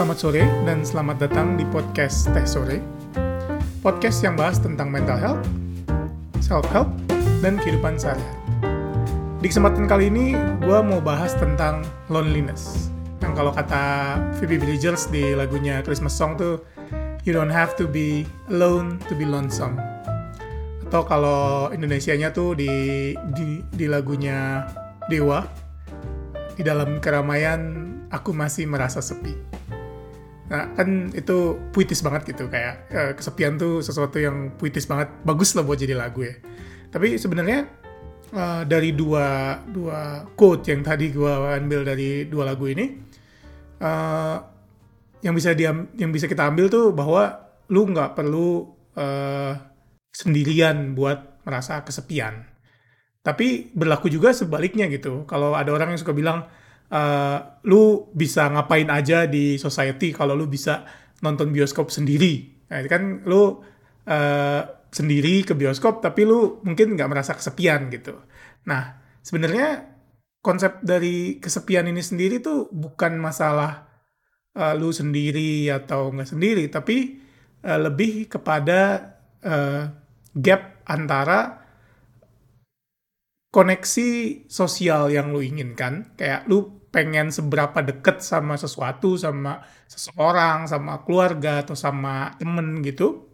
selamat sore dan selamat datang di podcast Teh Sore. Podcast yang bahas tentang mental health, self-help, dan kehidupan sehari-hari. Di kesempatan kali ini, gue mau bahas tentang loneliness. Yang kalau kata Phoebe Bridgers di lagunya Christmas Song tuh, You don't have to be alone to be lonesome. Atau kalau Indonesianya tuh di, di, di lagunya Dewa, di dalam keramaian aku masih merasa sepi. Nah, kan itu puitis banget gitu kayak eh, kesepian tuh sesuatu yang puitis banget, bagus lah buat jadi lagu ya. Tapi sebenarnya eh, dari dua dua quote yang tadi gue ambil dari dua lagu ini, eh, yang bisa diam, yang bisa kita ambil tuh bahwa lu nggak perlu eh, sendirian buat merasa kesepian. Tapi berlaku juga sebaliknya gitu. Kalau ada orang yang suka bilang, uh, lu bisa ngapain aja di society kalau lu bisa nonton bioskop sendiri. Nah, kan lu uh, sendiri ke bioskop, tapi lu mungkin nggak merasa kesepian gitu. Nah, sebenarnya konsep dari kesepian ini sendiri tuh bukan masalah uh, lu sendiri atau nggak sendiri, tapi uh, lebih kepada uh, gap antara koneksi sosial yang lu inginkan, kayak lu pengen seberapa deket sama sesuatu, sama seseorang, sama keluarga, atau sama temen gitu,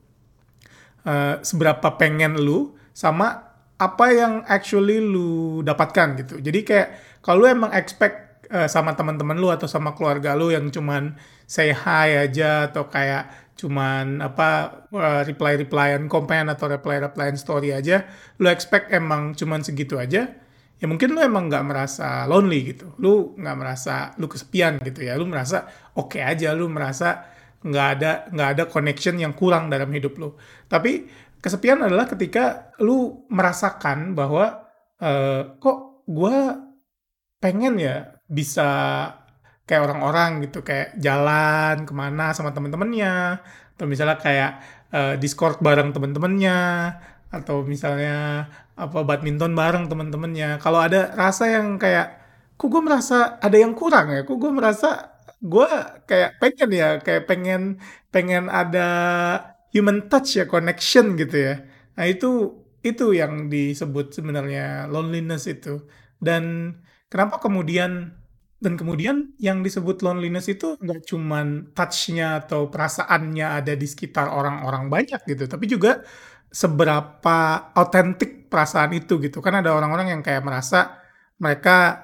uh, seberapa pengen lu, sama apa yang actually lu dapatkan gitu. Jadi kayak kalau lu emang expect uh, sama teman-teman lu atau sama keluarga lu yang cuman say hi aja atau kayak cuman apa uh, reply replyan komen atau reply replyan story aja lu expect emang cuman segitu aja ya mungkin lu emang nggak merasa lonely gitu. Lu nggak merasa lu kesepian gitu ya. Lu merasa oke okay aja lu merasa nggak ada nggak ada connection yang kurang dalam hidup lu. Tapi kesepian adalah ketika lu merasakan bahwa uh, kok gue pengen ya bisa kayak orang-orang gitu kayak jalan ke mana sama temen-temennya. Atau misalnya kayak uh, discord bareng temen-temennya atau misalnya apa badminton bareng temen-temennya. Kalau ada rasa yang kayak kok gue merasa ada yang kurang ya? Kok gue merasa gue kayak pengen ya? Kayak pengen pengen ada human touch ya connection gitu ya. Nah itu itu yang disebut sebenarnya loneliness itu. Dan kenapa kemudian dan kemudian yang disebut loneliness itu nggak cuman touch-nya atau perasaannya ada di sekitar orang-orang banyak gitu, tapi juga seberapa autentik perasaan itu gitu. Kan ada orang-orang yang kayak merasa mereka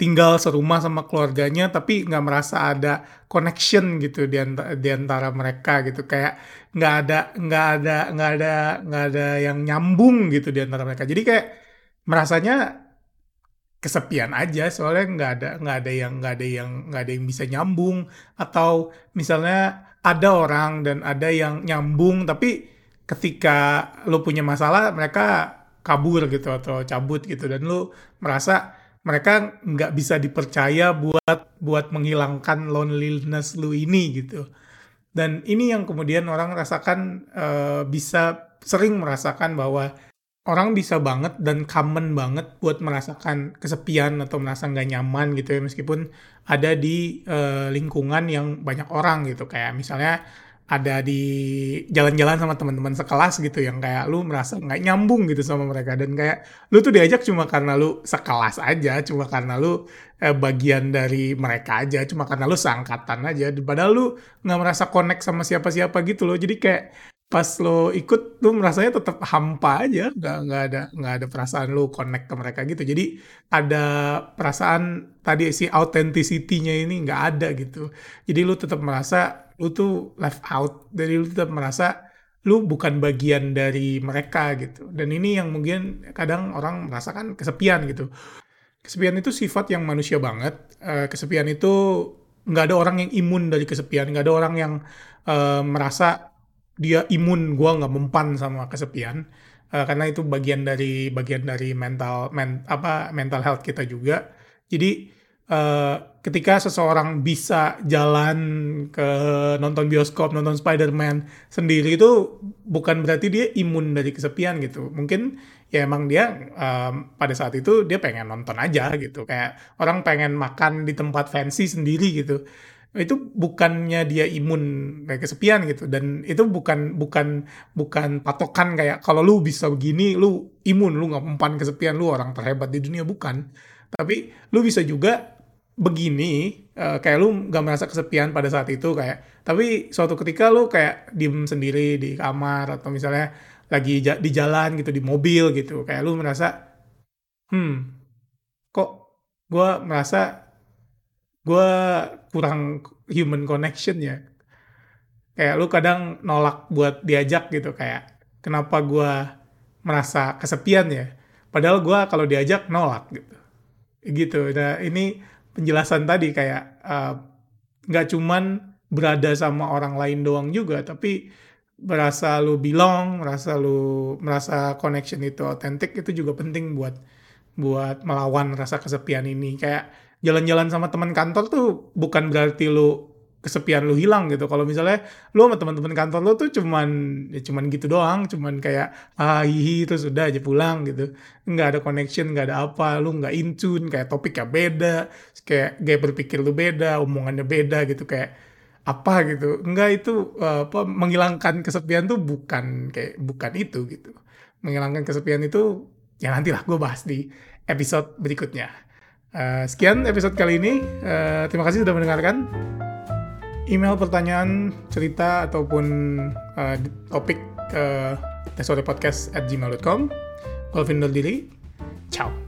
tinggal serumah sama keluarganya tapi nggak merasa ada connection gitu di antara, di antara mereka gitu. Kayak nggak ada nggak ada nggak ada nggak ada yang nyambung gitu di antara mereka. Jadi kayak merasanya kesepian aja soalnya nggak ada nggak ada yang nggak ada yang nggak ada yang bisa nyambung. Atau misalnya ada orang dan ada yang nyambung tapi ketika lo punya masalah mereka kabur gitu atau cabut gitu. Dan lo merasa mereka nggak bisa dipercaya buat buat menghilangkan loneliness lu ini gitu. Dan ini yang kemudian orang rasakan uh, bisa sering merasakan bahwa orang bisa banget dan common banget buat merasakan kesepian atau merasa nggak nyaman gitu ya. Meskipun ada di uh, lingkungan yang banyak orang gitu. Kayak misalnya ada di jalan-jalan sama teman-teman sekelas gitu yang kayak lu merasa nggak nyambung gitu sama mereka. Dan kayak lu tuh diajak cuma karena lu sekelas aja cuma karena lu eh, bagian dari mereka aja cuma karena lu seangkatan aja. Padahal lu nggak merasa connect sama siapa-siapa gitu loh. Jadi kayak pas lo ikut lu merasanya tetap hampa aja. Nggak nggak ada nggak ada perasaan lo connect ke mereka gitu. Jadi ada perasaan tadi si authenticity-nya ini nggak ada gitu. Jadi lu tetap merasa lu tuh left out. Jadi lu tetap merasa lu bukan bagian dari mereka gitu. Dan ini yang mungkin kadang orang merasakan kesepian gitu. Kesepian itu sifat yang manusia banget. Uh, kesepian itu nggak ada orang yang imun dari kesepian. Nggak ada orang yang uh, merasa dia imun gue nggak mempan sama kesepian. Uh, karena itu bagian dari bagian dari mental men, apa mental health kita juga. Jadi uh, ketika seseorang bisa jalan ke nonton bioskop nonton Spider-Man sendiri itu bukan berarti dia imun dari kesepian gitu. Mungkin ya emang dia um, pada saat itu dia pengen nonton aja gitu. Kayak orang pengen makan di tempat fancy sendiri gitu itu bukannya dia imun kayak kesepian gitu. Dan itu bukan bukan bukan patokan kayak kalau lu bisa begini lu imun lu nggak mempan kesepian lu orang terhebat di dunia bukan. Tapi lu bisa juga begini uh, kayak lu nggak merasa kesepian pada saat itu kayak tapi suatu ketika lu kayak diem sendiri di kamar atau misalnya lagi di jalan gitu di mobil gitu. Kayak lu merasa hmm kok gue merasa gue kurang human connection ya. Kayak lu kadang nolak buat diajak gitu kayak kenapa gue merasa kesepian ya? Padahal gue kalau diajak nolak gitu. Gitu. Nah ini penjelasan tadi kayak eh, nggak uh, cuman berada sama orang lain doang juga tapi merasa lu belong, merasa lu merasa connection itu otentik itu juga penting buat buat melawan rasa kesepian ini. Kayak jalan-jalan sama teman kantor tuh bukan berarti lu kesepian lu hilang gitu. Kalau misalnya lu sama teman-teman kantor lu tuh cuman ya cuman gitu doang, cuman kayak ah hihi terus udah aja pulang gitu. Nggak ada connection, nggak ada apa, lu nggak in tune, kayak topiknya beda, kayak gaya berpikir lu beda, omongannya beda gitu kayak apa gitu enggak itu uh, apa menghilangkan kesepian tuh bukan kayak bukan itu gitu menghilangkan kesepian itu ya nantilah gue bahas di episode berikutnya. Uh, sekian episode kali ini. Uh, terima kasih sudah mendengarkan. Email pertanyaan cerita ataupun uh, topik uh, podcast at gmail.com Golfin diri ciao